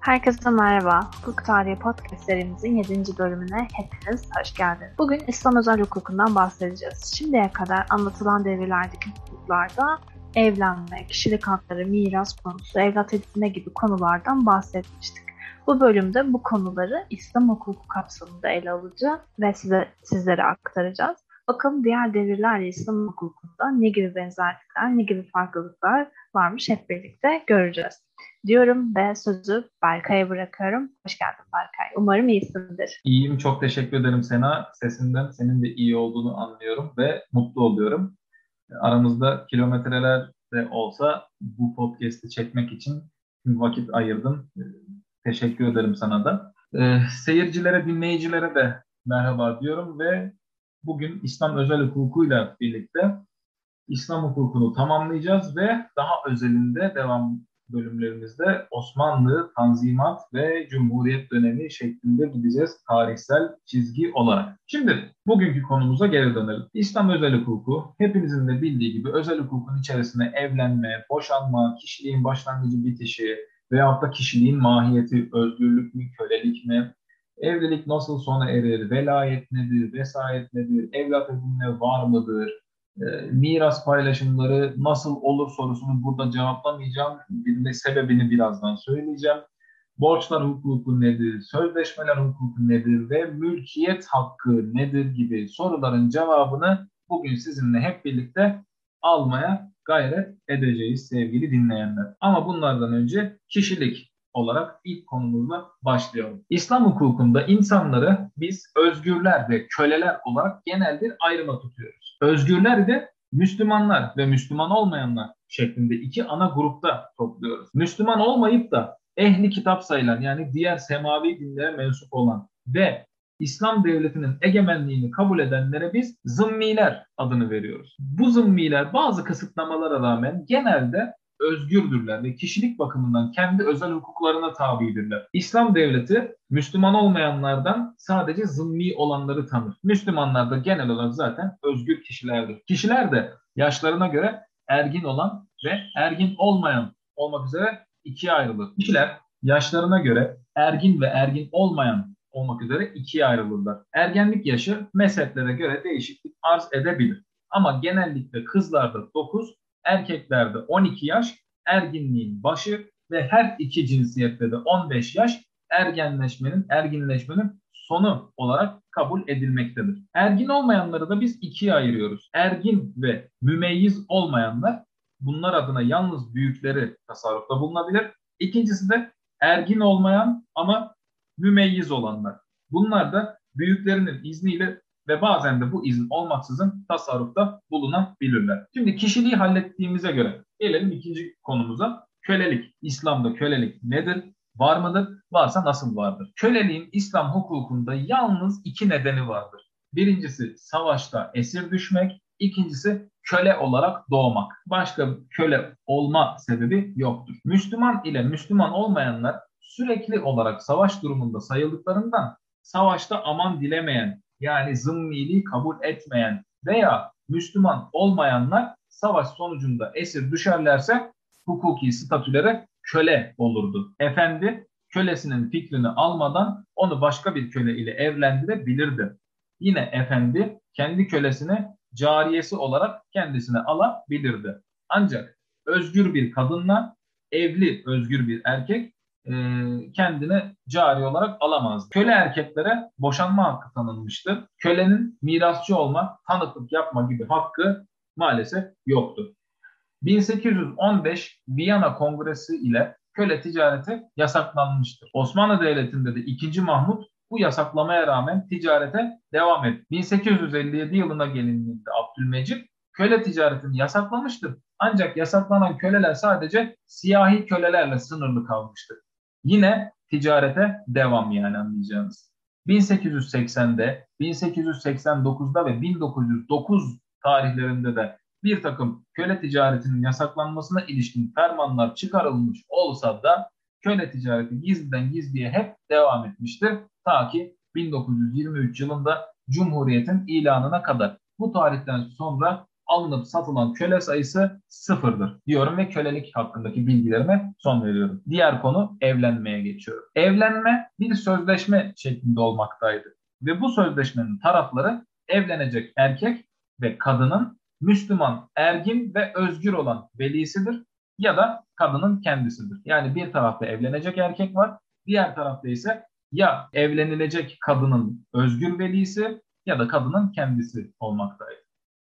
Herkese merhaba. Hukuk Tarihi Podcast serimizin 7. bölümüne hepiniz hoş geldiniz. Bugün İslam özel hukukundan bahsedeceğiz. Şimdiye kadar anlatılan devirlerdeki hukuklarda evlenme, kişilik hakları, miras konusu, evlat edinme gibi konulardan bahsetmiştik. Bu bölümde bu konuları İslam hukuku kapsamında ele alacağız ve size sizlere aktaracağız. Bakalım diğer devirlerle İslam hukukunda ne gibi benzerlikler, ne gibi farklılıklar varmış hep birlikte göreceğiz. Diyorum ve sözü Berkay'a bırakıyorum. Hoş geldin Berkay. Umarım iyisindir. İyiyim. Çok teşekkür ederim Sena. Sesinden senin de iyi olduğunu anlıyorum ve mutlu oluyorum. Aramızda kilometreler de olsa bu podcast'i çekmek için vakit ayırdın. Teşekkür ederim sana da. Ee, seyircilere, dinleyicilere de merhaba diyorum ve bugün İslam özel hukukuyla birlikte İslam hukukunu tamamlayacağız ve daha özelinde devam bölümlerimizde Osmanlı, Tanzimat ve Cumhuriyet dönemi şeklinde gideceğiz tarihsel çizgi olarak. Şimdi bugünkü konumuza geri dönelim. İslam özel hukuku hepinizin de bildiği gibi özel hukukun içerisine evlenme, boşanma, kişiliğin başlangıcı bitişi veyahut da kişiliğin mahiyeti, özgürlük mü, kölelik mi, evlilik nasıl sona erir, velayet nedir, vesayet nedir, evlat edinme var mıdır, miras paylaşımları nasıl olur sorusunu burada cevaplamayacağım. Bir sebebini birazdan söyleyeceğim. Borçlar hukuku nedir, sözleşmeler hukuku nedir ve mülkiyet hakkı nedir gibi soruların cevabını bugün sizinle hep birlikte almaya gayret edeceğiz sevgili dinleyenler. Ama bunlardan önce kişilik olarak ilk konumuzla başlayalım. İslam hukukunda insanları biz özgürler ve köleler olarak genel bir ayrıma tutuyoruz. Özgürler de Müslümanlar ve Müslüman olmayanlar şeklinde iki ana grupta topluyoruz. Müslüman olmayıp da ehli kitap sayılan yani diğer semavi dinlere mensup olan ve İslam devletinin egemenliğini kabul edenlere biz zımmiler adını veriyoruz. Bu zımmiler bazı kısıtlamalara rağmen genelde özgürdürler ve kişilik bakımından kendi özel hukuklarına tabidirler. İslam devleti Müslüman olmayanlardan sadece zımmi olanları tanır. Müslümanlar da genel olarak zaten özgür kişilerdir. Kişiler de yaşlarına göre ergin olan ve ergin olmayan olmak üzere ikiye ayrılır. Kişiler yaşlarına göre ergin ve ergin olmayan olmak üzere ikiye ayrılırlar. Ergenlik yaşı mezheplere göre değişiklik arz edebilir. Ama genellikle kızlarda 9, erkeklerde 12 yaş erginliğin başı ve her iki cinsiyette de 15 yaş ergenleşmenin, erginleşmenin sonu olarak kabul edilmektedir. Ergin olmayanları da biz ikiye ayırıyoruz. Ergin ve mümeyyiz olmayanlar bunlar adına yalnız büyükleri tasarrufta bulunabilir. İkincisi de ergin olmayan ama mümeyyiz olanlar. Bunlar da büyüklerinin izniyle ve bazen de bu izin olmaksızın tasarrufta bulunabilirler. Şimdi kişiliği hallettiğimize göre gelelim ikinci konumuza. Kölelik. İslam'da kölelik nedir? Var mıdır? Varsa nasıl vardır? Köleliğin İslam hukukunda yalnız iki nedeni vardır. Birincisi savaşta esir düşmek, ikincisi köle olarak doğmak. Başka köle olma sebebi yoktur. Müslüman ile Müslüman olmayanlar sürekli olarak savaş durumunda sayıldıklarından savaşta aman dilemeyen yani zımmiliği kabul etmeyen veya Müslüman olmayanlar savaş sonucunda esir düşerlerse hukuki statülere köle olurdu. Efendi kölesinin fikrini almadan onu başka bir köle ile evlendirebilirdi. Yine efendi kendi kölesini cariyesi olarak kendisine alabilirdi. Ancak özgür bir kadınla evli özgür bir erkek e, kendine cari olarak alamazdı. Köle erkeklere boşanma hakkı tanınmıştı. Kölenin mirasçı olma, tanıklık yapma gibi hakkı maalesef yoktu. 1815 Viyana Kongresi ile köle ticareti yasaklanmıştır. Osmanlı Devleti'nde de 2. Mahmut bu yasaklamaya rağmen ticarete devam etti. 1857 yılına gelindiğinde Abdülmecit köle ticaretini yasaklamıştır. Ancak yasaklanan köleler sadece siyahi kölelerle sınırlı kalmıştır. Yine ticarete devam yani anlayacağınız. 1880'de, 1889'da ve 1909 tarihlerinde de bir takım köle ticaretinin yasaklanmasına ilişkin fermanlar çıkarılmış olsa da köle ticareti gizliden gizliye hep devam etmiştir. Ta ki 1923 yılında Cumhuriyet'in ilanına kadar. Bu tarihten sonra alınıp satılan köle sayısı sıfırdır diyorum ve kölelik hakkındaki bilgilerime son veriyorum. Diğer konu evlenmeye geçiyorum. Evlenme bir sözleşme şeklinde olmaktaydı ve bu sözleşmenin tarafları evlenecek erkek ve kadının Müslüman, ergin ve özgür olan velisidir ya da kadının kendisidir. Yani bir tarafta evlenecek erkek var, diğer tarafta ise ya evlenilecek kadının özgür velisi ya da kadının kendisi olmaktaydı.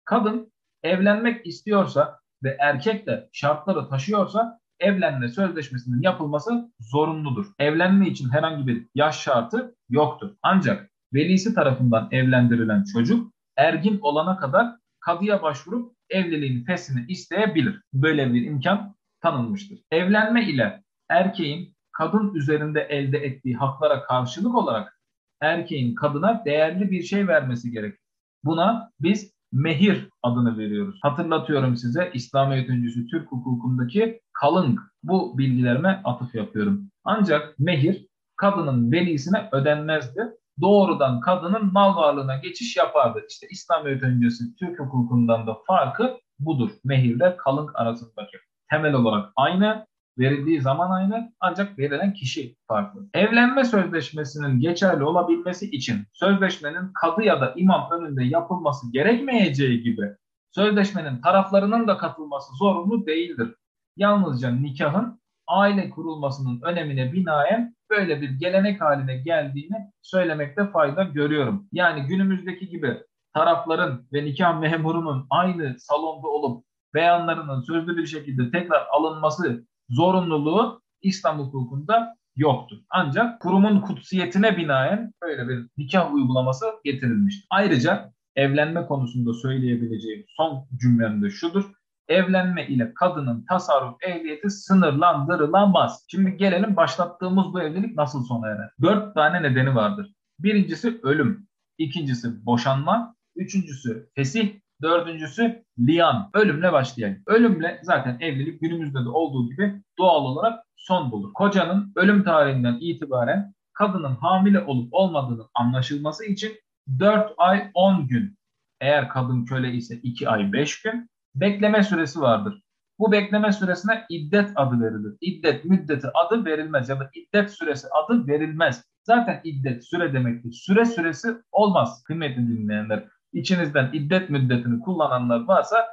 Kadın evlenmek istiyorsa ve erkek de şartları taşıyorsa evlenme sözleşmesinin yapılması zorunludur. Evlenme için herhangi bir yaş şartı yoktur. Ancak velisi tarafından evlendirilen çocuk ergin olana kadar kadıya başvurup evliliğin fesini isteyebilir. Böyle bir imkan tanınmıştır. Evlenme ile erkeğin kadın üzerinde elde ettiği haklara karşılık olarak erkeğin kadına değerli bir şey vermesi gerekir. Buna biz mehir adını veriyoruz. Hatırlatıyorum size İslamiyet öncüsü Türk hukukundaki kalın bu bilgilerime atıf yapıyorum. Ancak mehir kadının velisine ödenmezdi. Doğrudan kadının mal varlığına geçiş yapardı. İşte İslamiyet öncesi Türk hukukundan da farkı budur. Mehirle kalın arasındaki temel olarak aynı verildiği zaman aynı ancak verilen kişi farklı. Evlenme sözleşmesinin geçerli olabilmesi için sözleşmenin kadı ya da imam önünde yapılması gerekmeyeceği gibi sözleşmenin taraflarının da katılması zorunlu değildir. Yalnızca nikahın aile kurulmasının önemine binaen böyle bir gelenek haline geldiğini söylemekte fayda görüyorum. Yani günümüzdeki gibi tarafların ve nikah memurunun aynı salonda olup beyanlarının sözlü bir şekilde tekrar alınması zorunluluğu İslam hukukunda yoktur. Ancak kurumun kutsiyetine binaen böyle bir nikah uygulaması getirilmiştir. Ayrıca evlenme konusunda söyleyebileceğim son cümlem de şudur. Evlenme ile kadının tasarruf ehliyeti sınırlandırılamaz. Şimdi gelelim başlattığımız bu evlilik nasıl sona erer? Dört tane nedeni vardır. Birincisi ölüm, ikincisi boşanma, üçüncüsü fesih, Dördüncüsü liyan, ölümle başlayan. Ölümle zaten evlilik günümüzde de olduğu gibi doğal olarak son bulur. Kocanın ölüm tarihinden itibaren kadının hamile olup olmadığının anlaşılması için 4 ay 10 gün, eğer kadın köle ise 2 ay 5 gün bekleme süresi vardır. Bu bekleme süresine iddet adı verilir. İddet müddeti adı verilmez ya da iddet süresi adı verilmez. Zaten iddet süre demektir. Süre süresi olmaz kıymetli dinleyenler içinizden iddet müddetini kullananlar varsa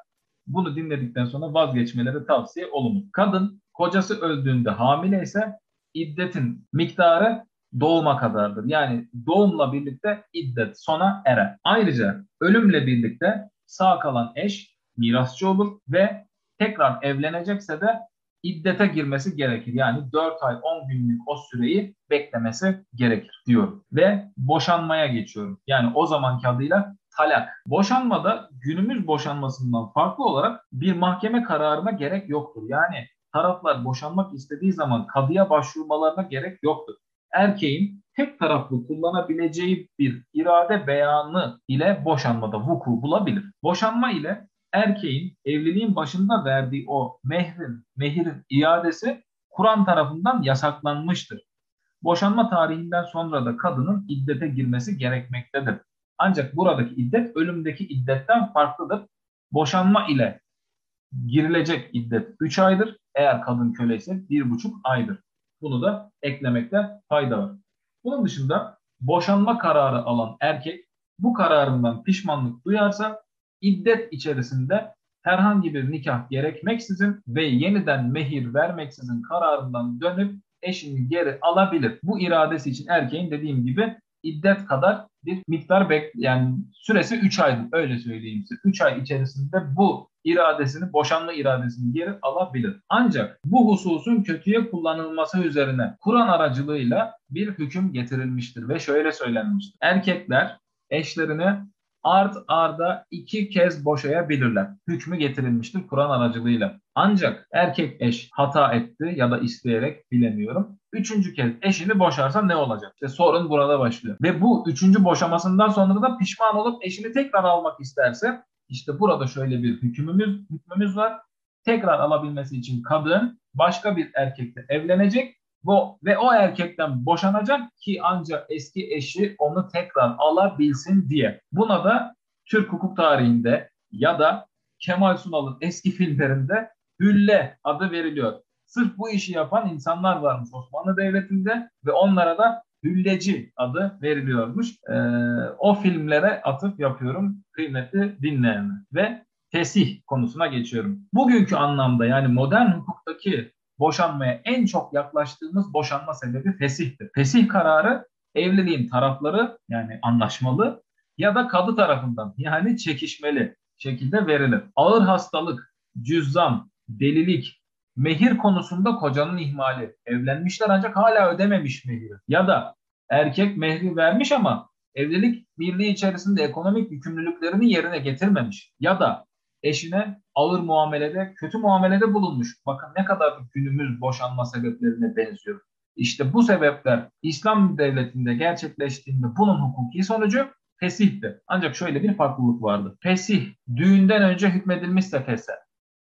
bunu dinledikten sonra vazgeçmeleri tavsiye olunur. Kadın kocası öldüğünde hamile ise iddetin miktarı doğuma kadardır. Yani doğumla birlikte iddet sona erer. Ayrıca ölümle birlikte sağ kalan eş mirasçı olur ve tekrar evlenecekse de iddete girmesi gerekir. Yani 4 ay 10 günlük o süreyi beklemesi gerekir diyorum. Ve boşanmaya geçiyorum. Yani o zamanki adıyla talak. Boşanmada günümüz boşanmasından farklı olarak bir mahkeme kararına gerek yoktur. Yani taraflar boşanmak istediği zaman kadıya başvurmalarına gerek yoktur. Erkeğin tek taraflı kullanabileceği bir irade beyanı ile boşanmada vuku bulabilir. Boşanma ile erkeğin evliliğin başında verdiği o mehrin, mehirin iadesi Kur'an tarafından yasaklanmıştır. Boşanma tarihinden sonra da kadının iddete girmesi gerekmektedir. Ancak buradaki iddet ölümdeki iddetten farklıdır. Boşanma ile girilecek iddet 3 aydır. Eğer kadın köle ise 1,5 aydır. Bunu da eklemekte fayda var. Bunun dışında boşanma kararı alan erkek bu kararından pişmanlık duyarsa iddet içerisinde herhangi bir nikah gerekmeksizin ve yeniden mehir vermeksizin kararından dönüp eşini geri alabilir. Bu iradesi için erkeğin dediğim gibi iddet kadar bir miktar bek yani süresi 3 aydır öyle söyleyeyim size. 3 ay içerisinde bu iradesini, boşanma iradesini geri alabilir. Ancak bu hususun kötüye kullanılması üzerine Kur'an aracılığıyla bir hüküm getirilmiştir ve şöyle söylenmiştir. Erkekler eşlerini art arda iki kez boşayabilirler. Hükmü getirilmiştir Kur'an aracılığıyla. Ancak erkek eş hata etti ya da isteyerek bilemiyorum. Üçüncü kez eşini boşarsa ne olacak? İşte sorun burada başlıyor. Ve bu üçüncü boşamasından sonra da pişman olup eşini tekrar almak isterse işte burada şöyle bir hükmümüz, hükmümüz var. Tekrar alabilmesi için kadın başka bir erkekle evlenecek bu, ve o erkekten boşanacak ki ancak eski eşi onu tekrar alabilsin diye. Buna da Türk hukuk tarihinde ya da Kemal Sunal'ın eski filmlerinde hülle adı veriliyor. Sırf bu işi yapan insanlar varmış Osmanlı Devleti'nde ve onlara da hülleci adı veriliyormuş. Ee, o filmlere atıf yapıyorum kıymetli dinleyenler. Ve tesih konusuna geçiyorum. Bugünkü anlamda yani modern hukuktaki boşanmaya en çok yaklaştığımız boşanma sebebi fesihtir. Fesih kararı evliliğin tarafları yani anlaşmalı ya da kadı tarafından yani çekişmeli şekilde verilir. Ağır hastalık, cüzzam, delilik, mehir konusunda kocanın ihmali. Evlenmişler ancak hala ödememiş mehiri. Ya da erkek mehri vermiş ama evlilik birliği içerisinde ekonomik yükümlülüklerini yerine getirmemiş. Ya da eşine ağır muamelede, kötü muamelede bulunmuş. Bakın ne kadar günümüz boşanma sebeplerine benziyor. İşte bu sebepler İslam devletinde gerçekleştiğinde bunun hukuki sonucu fesihti. Ancak şöyle bir farklılık vardı. Fesih düğünden önce hükmedilmişse fesih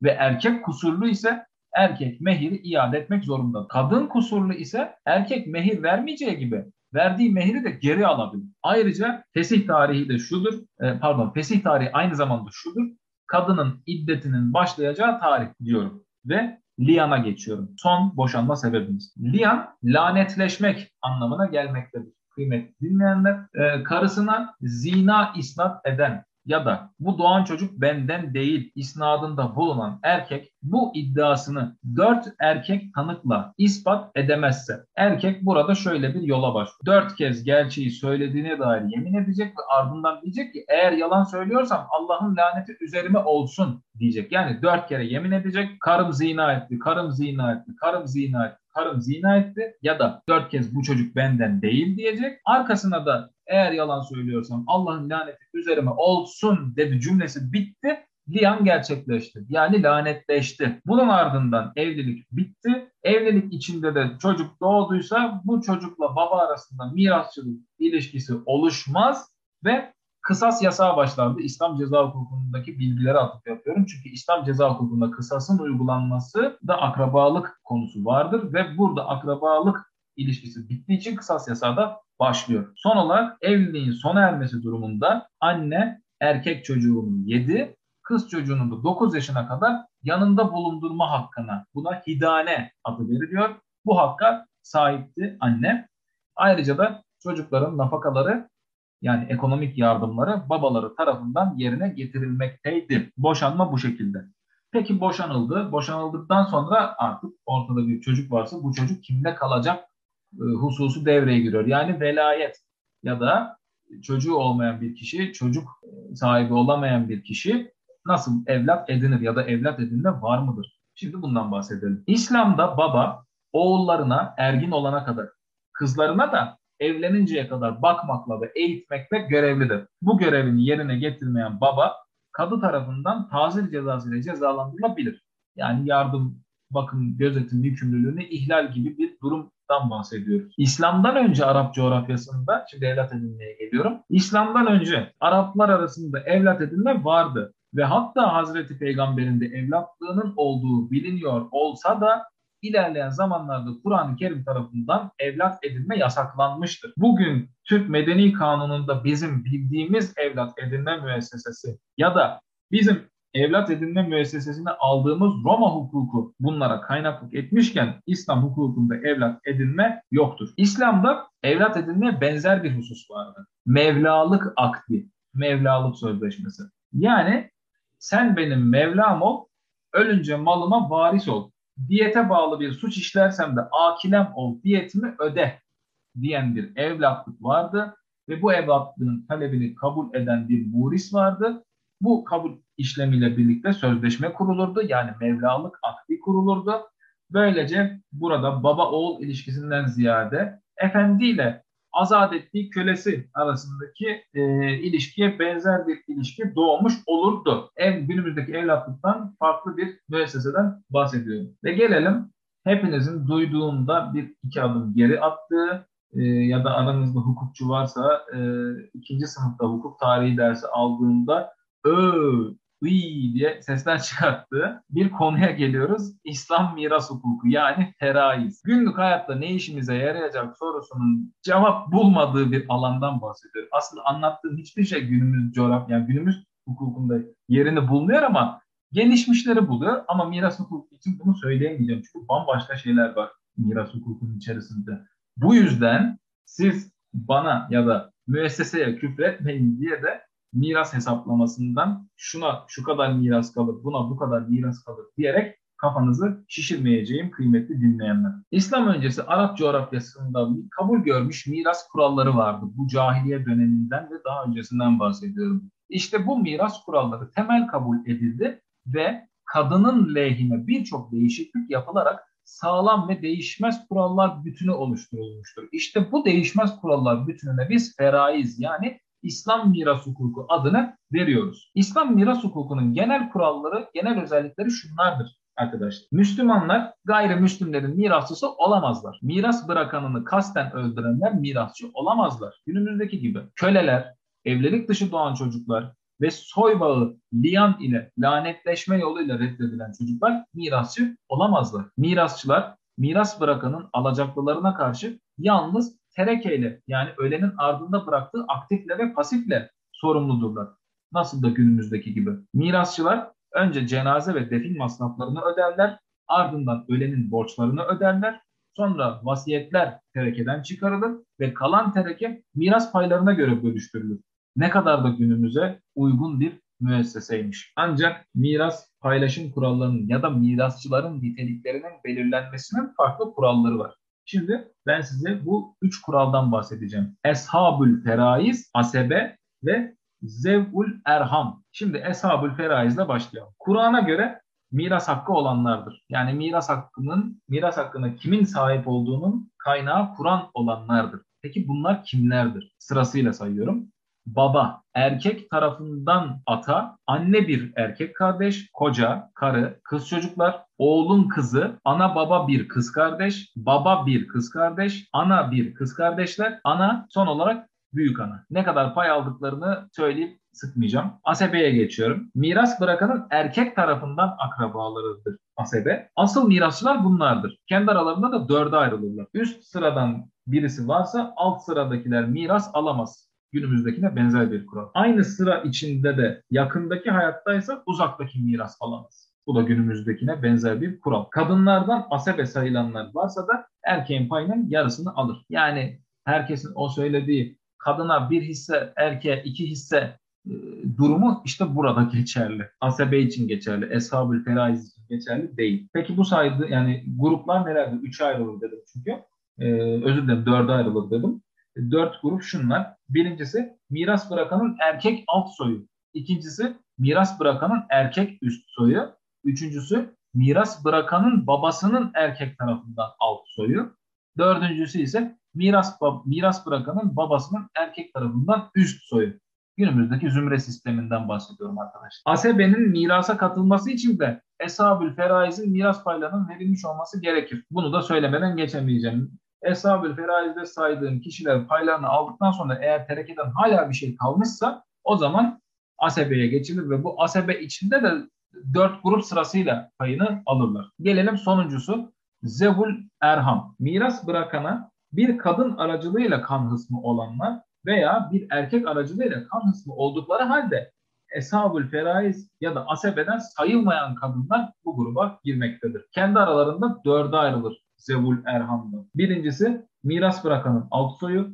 ve erkek kusurlu ise erkek mehiri iade etmek zorunda. Kadın kusurlu ise erkek mehir vermeyeceği gibi verdiği mehri de geri alabilir. Ayrıca fesih tarihi de şudur, e, pardon fesih tarihi aynı zamanda şudur. Kadının iddetinin başlayacağı tarih diyorum ve liana geçiyorum. Son boşanma sebebimiz. Lian lanetleşmek anlamına gelmektedir. Kıymetli dinleyenler, e, karısına zina isnat eden ya da bu doğan çocuk benden değil isnadında bulunan erkek bu iddiasını dört erkek tanıkla ispat edemezse erkek burada şöyle bir yola başlıyor. Dört kez gerçeği söylediğine dair yemin edecek ve ardından diyecek ki eğer yalan söylüyorsam Allah'ın laneti üzerime olsun diyecek. Yani dört kere yemin edecek karım zina etti, karım zina etti, karım zina etti karım zina etti ya da dört kez bu çocuk benden değil diyecek. Arkasına da eğer yalan söylüyorsam Allah'ın laneti üzerime olsun dedi cümlesi bitti. Liyan gerçekleşti. Yani lanetleşti. Bunun ardından evlilik bitti. Evlilik içinde de çocuk doğduysa bu çocukla baba arasında mirasçılık ilişkisi oluşmaz ve kısas yasağı başlandı. İslam ceza hukukundaki bilgileri atıp yapıyorum. Çünkü İslam ceza hukukunda kısasın uygulanması da akrabalık konusu vardır ve burada akrabalık ilişkisi bittiği için kısas yasağı da başlıyor. Son olarak evliliğin sona ermesi durumunda anne erkek çocuğunu yedi, kız çocuğunu da 9 yaşına kadar yanında bulundurma hakkına buna hidane adı veriliyor. Bu hakka sahipti anne. Ayrıca da çocukların nafakaları yani ekonomik yardımları babaları tarafından yerine getirilmekteydi. Boşanma bu şekilde. Peki boşanıldı. Boşanıldıktan sonra artık ortada bir çocuk varsa bu çocuk kimde kalacak hususu devreye giriyor. Yani velayet ya da çocuğu olmayan bir kişi, çocuk sahibi olamayan bir kişi nasıl evlat edinir ya da evlat edinme var mıdır? Şimdi bundan bahsedelim. İslam'da baba oğullarına ergin olana kadar, kızlarına da evleninceye kadar bakmakla ve eğitmekle görevlidir. Bu görevini yerine getirmeyen baba kadı tarafından tazir cezası ile cezalandırılabilir. Yani yardım, bakım, gözetim yükümlülüğünü ihlal gibi bir durumdan bahsediyoruz. İslam'dan önce Arap coğrafyasında, şimdi evlat edinmeye geliyorum. İslam'dan önce Araplar arasında evlat edinme vardı. Ve hatta Hazreti Peygamber'in de evlatlığının olduğu biliniyor olsa da ilerleyen zamanlarda Kur'an-ı Kerim tarafından evlat edinme yasaklanmıştır. Bugün Türk Medeni Kanunu'nda bizim bildiğimiz evlat edinme müessesesi ya da bizim evlat edinme müessesesine aldığımız Roma hukuku bunlara kaynaklık etmişken İslam hukukunda evlat edinme yoktur. İslam'da evlat edinme benzer bir husus vardır. Mevlalık akdi, Mevlalık sözleşmesi. Yani sen benim Mevlam ol, ölünce malıma varis ol diyete bağlı bir suç işlersem de akilem ol diyetimi öde diyen bir evlatlık vardı ve bu evlatlığın talebini kabul eden bir muris vardı. Bu kabul işlemiyle birlikte sözleşme kurulurdu. Yani mevlalık akdi kurulurdu. Böylece burada baba oğul ilişkisinden ziyade efendiyle azat ettiği kölesi arasındaki e, ilişkiye benzer bir ilişki doğmuş olurdu. Ev, günümüzdeki evlatlıktan farklı bir müesseseden bahsediyorum. Ve gelelim hepinizin duyduğunda bir iki adım geri attığı e, ya da aranızda hukukçu varsa e, ikinci sınıfta hukuk tarihi dersi aldığında ö Iy diye sesler çıkarttığı bir konuya geliyoruz. İslam miras hukuku yani teraiz. Günlük hayatta ne işimize yarayacak sorusunun cevap bulmadığı bir alandan bahsediyor. Aslında anlattığım hiçbir şey günümüz coğrafya, yani günümüz hukukunda yerini bulunuyor ama gelişmişleri buluyor. Ama miras hukuku için bunu söyleyemeyeceğim. Çünkü bambaşka şeyler var miras hukukunun içerisinde. Bu yüzden siz bana ya da müesseseye küfretmeyin diye de miras hesaplamasından şuna şu kadar miras kalır, buna bu kadar miras kalır diyerek kafanızı şişirmeyeceğim kıymetli dinleyenler. İslam öncesi Arap coğrafyasında kabul görmüş miras kuralları vardı. Bu cahiliye döneminden ve daha öncesinden bahsediyorum. İşte bu miras kuralları temel kabul edildi ve kadının lehine birçok değişiklik yapılarak sağlam ve değişmez kurallar bütünü oluşturulmuştur. İşte bu değişmez kurallar bütününe biz feraiz yani İslam miras hukuku adını veriyoruz. İslam miras hukukunun genel kuralları, genel özellikleri şunlardır arkadaşlar. Müslümanlar gayrimüslimlerin mirasçısı olamazlar. Miras bırakanını kasten öldürenler mirasçı olamazlar. Günümüzdeki gibi köleler, evlilik dışı doğan çocuklar ve soy bağı liyan ile lanetleşme yoluyla reddedilen çocuklar mirasçı olamazlar. Mirasçılar miras bırakanın alacaklılarına karşı yalnız terekeyle yani ölenin ardında bıraktığı aktifle ve pasifle sorumludurlar. Nasıl da günümüzdeki gibi. Mirasçılar önce cenaze ve defin masraflarını öderler, ardından ölenin borçlarını öderler, sonra vasiyetler terekeden çıkarılır ve kalan tereke miras paylarına göre bölüştürülür. Ne kadar da günümüze uygun bir müesseseymiş. Ancak miras paylaşım kurallarının ya da mirasçıların niteliklerinin belirlenmesinin farklı kuralları var. Şimdi ben size bu üç kuraldan bahsedeceğim. Eshabül feraiz, asebe ve zevul erham. Şimdi eshabül feraiz ile başlayalım. Kur'an'a göre miras hakkı olanlardır. Yani miras hakkının miras hakkına kimin sahip olduğunun kaynağı Kur'an olanlardır. Peki bunlar kimlerdir? Sırasıyla sayıyorum baba, erkek tarafından ata, anne bir erkek kardeş, koca, karı, kız çocuklar, oğlun kızı, ana baba bir kız kardeş, baba bir kız kardeş, ana bir kız kardeşler, ana son olarak büyük ana. Ne kadar pay aldıklarını söyleyip sıkmayacağım. Asebeye geçiyorum. Miras bırakanın erkek tarafından akrabalarıdır asebe. Asıl mirasçılar bunlardır. Kendi aralarında da dörde ayrılırlar. Üst sıradan birisi varsa alt sıradakiler miras alamaz günümüzdekine benzer bir kural. Aynı sıra içinde de yakındaki hayattaysa uzaktaki miras alamaz. Bu da günümüzdekine benzer bir kural. Kadınlardan asebe sayılanlar varsa da erkeğin payının yarısını alır. Yani herkesin o söylediği kadına bir hisse, erkeğe iki hisse e, durumu işte burada geçerli. Asebe için geçerli. Eshab-ül Feraiz için geçerli değil. Peki bu sayıda yani gruplar nelerdir? Üçe ayrılır dedim çünkü. Ee, özür dilerim dörde ayrılır dedim dört grup şunlar. Birincisi miras bırakanın erkek alt soyu. İkincisi miras bırakanın erkek üst soyu. Üçüncüsü miras bırakanın babasının erkek tarafından alt soyu. Dördüncüsü ise miras miras bırakanın babasının erkek tarafından üst soyu. Günümüzdeki zümre sisteminden bahsediyorum arkadaşlar. Asebenin mirasa katılması için de Eshab-ül Feraiz'in miras paylarının verilmiş olması gerekir. Bunu da söylemeden geçemeyeceğim. Eshab-ül Feraiz'de saydığım kişiler paylarını aldıktan sonra eğer terekeden hala bir şey kalmışsa o zaman asebeye geçilir ve bu asebe içinde de dört grup sırasıyla payını alırlar. Gelelim sonuncusu Zevul Erham. Miras bırakana bir kadın aracılığıyla kan hısmı olanlar veya bir erkek aracılığıyla kan hısmı oldukları halde Eshabül Feraiz ya da asebeden sayılmayan kadınlar bu gruba girmektedir. Kendi aralarında dörde ayrılır Zevul Erham'da. Birincisi miras bırakanın alt soyu.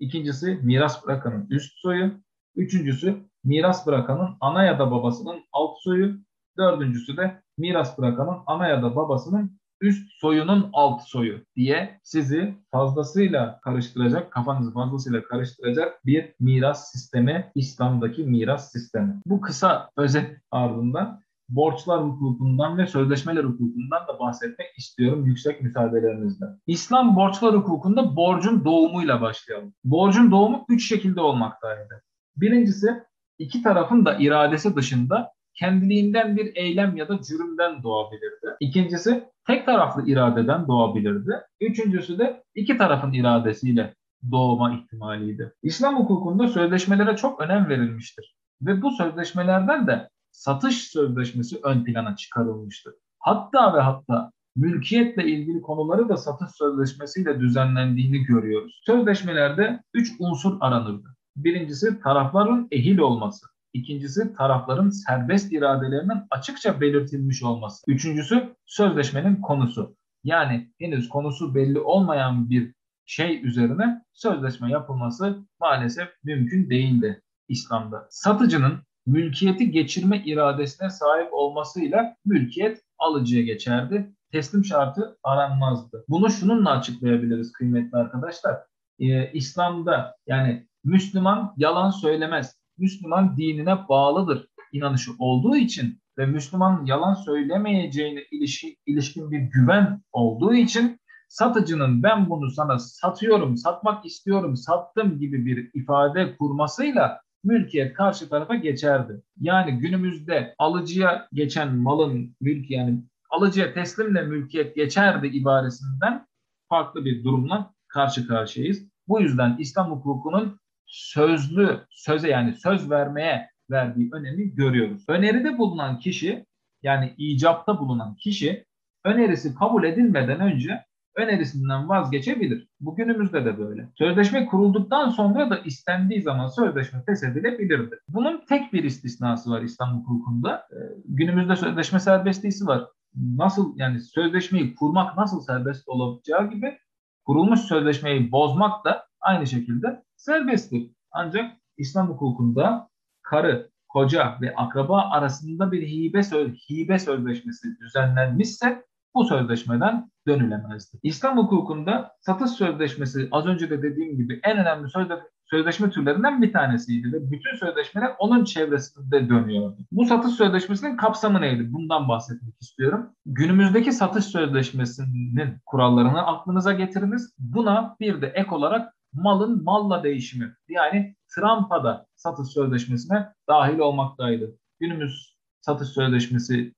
ikincisi miras bırakanın üst soyu. Üçüncüsü miras bırakanın ana ya da babasının alt soyu. Dördüncüsü de miras bırakanın ana ya da babasının üst soyunun alt soyu diye sizi fazlasıyla karıştıracak, kafanızı fazlasıyla karıştıracak bir miras sistemi, İslam'daki miras sistemi. Bu kısa özet ardından borçlar hukukundan ve sözleşmeler hukukundan da bahsetmek istiyorum yüksek müsaadelerinizle. İslam borçlar hukukunda borcun doğumuyla başlayalım. Borcun doğumu üç şekilde olmaktaydı. Birincisi iki tarafın da iradesi dışında kendiliğinden bir eylem ya da cürümden doğabilirdi. İkincisi tek taraflı iradeden doğabilirdi. Üçüncüsü de iki tarafın iradesiyle doğma ihtimaliydi. İslam hukukunda sözleşmelere çok önem verilmiştir. Ve bu sözleşmelerden de satış sözleşmesi ön plana çıkarılmıştır. Hatta ve hatta mülkiyetle ilgili konuları da satış sözleşmesiyle düzenlendiğini görüyoruz. Sözleşmelerde üç unsur aranırdı. Birincisi tarafların ehil olması. İkincisi tarafların serbest iradelerinin açıkça belirtilmiş olması. Üçüncüsü sözleşmenin konusu. Yani henüz konusu belli olmayan bir şey üzerine sözleşme yapılması maalesef mümkün değildi İslam'da. Satıcının mülkiyeti geçirme iradesine sahip olmasıyla mülkiyet alıcıya geçerdi. Teslim şartı aranmazdı. Bunu şununla açıklayabiliriz kıymetli arkadaşlar. Ee, İslam'da yani Müslüman yalan söylemez. Müslüman dinine bağlıdır inanışı olduğu için ve Müslüman yalan söylemeyeceğine ilişkin, ilişkin bir güven olduğu için satıcının ben bunu sana satıyorum, satmak istiyorum, sattım gibi bir ifade kurmasıyla mülkiyet karşı tarafa geçerdi. Yani günümüzde alıcıya geçen malın mülk yani alıcıya teslimle mülkiyet geçerdi ibaresinden farklı bir durumla karşı karşıyayız. Bu yüzden İslam hukukunun sözlü, söze yani söz vermeye verdiği önemi görüyoruz. Öneride bulunan kişi yani icapta bulunan kişi önerisi kabul edilmeden önce önerisinden vazgeçebilir. Bugünümüzde de böyle. Sözleşme kurulduktan sonra da istendiği zaman sözleşme feshedilebilirdi. Bunun tek bir istisnası var İslam hukukunda. Ee, günümüzde sözleşme serbestliği var. Nasıl yani sözleşmeyi kurmak nasıl serbest olacağı gibi kurulmuş sözleşmeyi bozmak da aynı şekilde serbesttir. Ancak İslam hukukunda karı, koca ve akraba arasında bir hibe, söz, hibe sözleşmesi düzenlenmişse bu sözleşmeden dönülemezdi. İslam hukukunda satış sözleşmesi az önce de dediğim gibi en önemli sözle, sözleşme türlerinden bir tanesiydi ve bütün sözleşmeler onun çevresinde dönüyordu. Bu satış sözleşmesinin kapsamı neydi? Bundan bahsetmek istiyorum. Günümüzdeki satış sözleşmesinin kurallarını aklınıza getiriniz. Buna bir de ek olarak malın malla değişimi yani Trump'a satış sözleşmesine dahil olmaktaydı. Günümüz satış sözleşmesi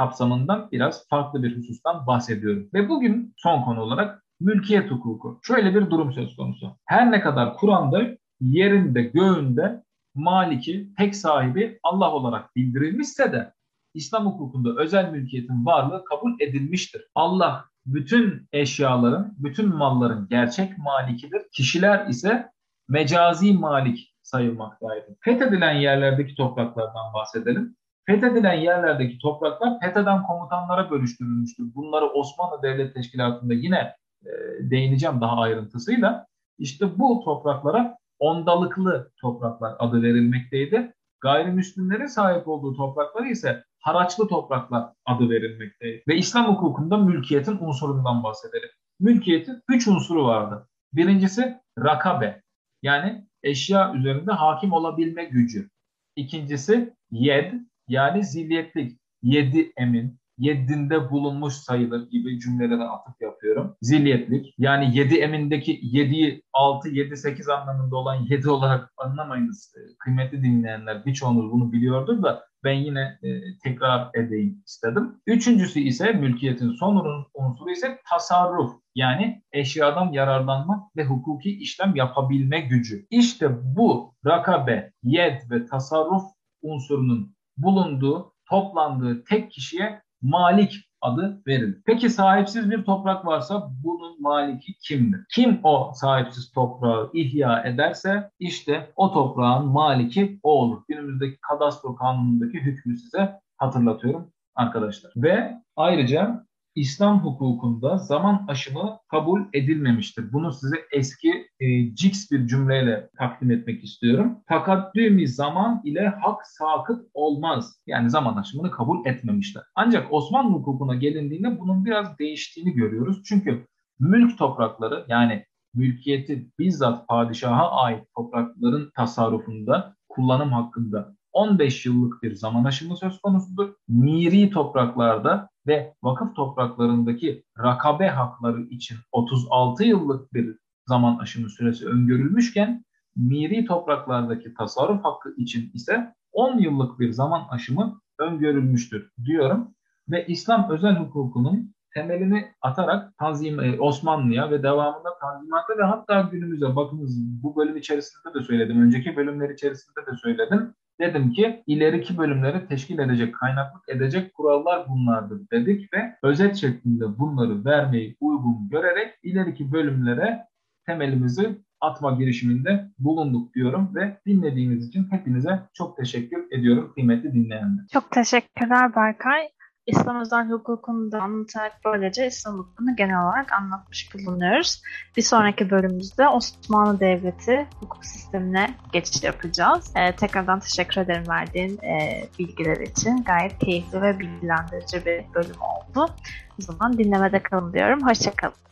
kapsamından biraz farklı bir husustan bahsediyorum. Ve bugün son konu olarak mülkiyet hukuku. Şöyle bir durum söz konusu. Her ne kadar Kur'an'da yerinde, göğünde maliki, tek sahibi Allah olarak bildirilmişse de İslam hukukunda özel mülkiyetin varlığı kabul edilmiştir. Allah bütün eşyaların, bütün malların gerçek malikidir. Kişiler ise mecazi malik sayılmaktaydı. Fethedilen yerlerdeki topraklardan bahsedelim. Fethedilen yerlerdeki topraklar FETÖ'den komutanlara bölüştürülmüştür. Bunları Osmanlı Devlet Teşkilatı'nda yine e, değineceğim daha ayrıntısıyla. İşte bu topraklara ondalıklı topraklar adı verilmekteydi. Gayrimüslimlerin sahip olduğu toprakları ise haraçlı topraklar adı verilmekteydi. Ve İslam hukukunda mülkiyetin unsurundan bahsedelim. Mülkiyetin üç unsuru vardı. Birincisi rakabe yani eşya üzerinde hakim olabilme gücü. İkincisi yed yani zilliyetlik, yedi emin, yedinde bulunmuş sayılır gibi cümlelere atıf yapıyorum. Zilliyetlik yani yedi emindeki yediyi altı, yedi, sekiz anlamında olan yedi olarak anlamayınız. Kıymetli dinleyenler birçoğunuz bunu biliyordur da ben yine e, tekrar edeyim istedim. Üçüncüsü ise mülkiyetin son unsuru ise tasarruf yani eşyadan yararlanma ve hukuki işlem yapabilme gücü. İşte bu rakabe, yed ve tasarruf unsurunun bulunduğu, toplandığı tek kişiye malik adı verilir. Peki sahipsiz bir toprak varsa bunun maliki kimdir? Kim o sahipsiz toprağı ihya ederse işte o toprağın maliki o olur. Günümüzdeki kadastro kanunundaki hükmü size hatırlatıyorum arkadaşlar. Ve ayrıca İslam hukukunda zaman aşımı kabul edilmemiştir. Bunu size eski e, cix bir cümleyle takdim etmek istiyorum. Takaddümi zaman ile hak sakıt olmaz. Yani zaman aşımını kabul etmemişler. Ancak Osmanlı hukukuna gelindiğinde bunun biraz değiştiğini görüyoruz. Çünkü mülk toprakları yani mülkiyeti bizzat padişaha ait toprakların tasarrufunda, kullanım hakkında 15 yıllık bir zaman aşımı söz konusudur. Miri topraklarda ve vakıf topraklarındaki rakabe hakları için 36 yıllık bir zaman aşımı süresi öngörülmüşken miri topraklardaki tasarruf hakkı için ise 10 yıllık bir zaman aşımı öngörülmüştür diyorum ve İslam özel hukukunun temelini atarak Tanzim e, Osmanlı'ya ve devamında Tanzimat'a ve hatta günümüze bakınız bu bölüm içerisinde de söyledim. Önceki bölümler içerisinde de söyledim. Dedim ki ileriki bölümleri teşkil edecek, kaynaklık edecek kurallar bunlardır dedik ve özet şeklinde bunları vermeyi uygun görerek ileriki bölümlere temelimizi atma girişiminde bulunduk diyorum ve dinlediğiniz için hepinize çok teşekkür ediyorum kıymetli dinleyenler. Çok teşekkürler Berkay. İslam özel hukukunu da anlatarak böylece İslam hukukunu genel olarak anlatmış bulunuyoruz. Bir sonraki bölümümüzde Osmanlı Devleti hukuk sistemine geçiş yapacağız. Ee, tekrardan teşekkür ederim verdiğin e, bilgiler için. Gayet keyifli ve bilgilendirici bir bölüm oldu. O zaman dinlemede kalın diyorum. Hoşçakalın.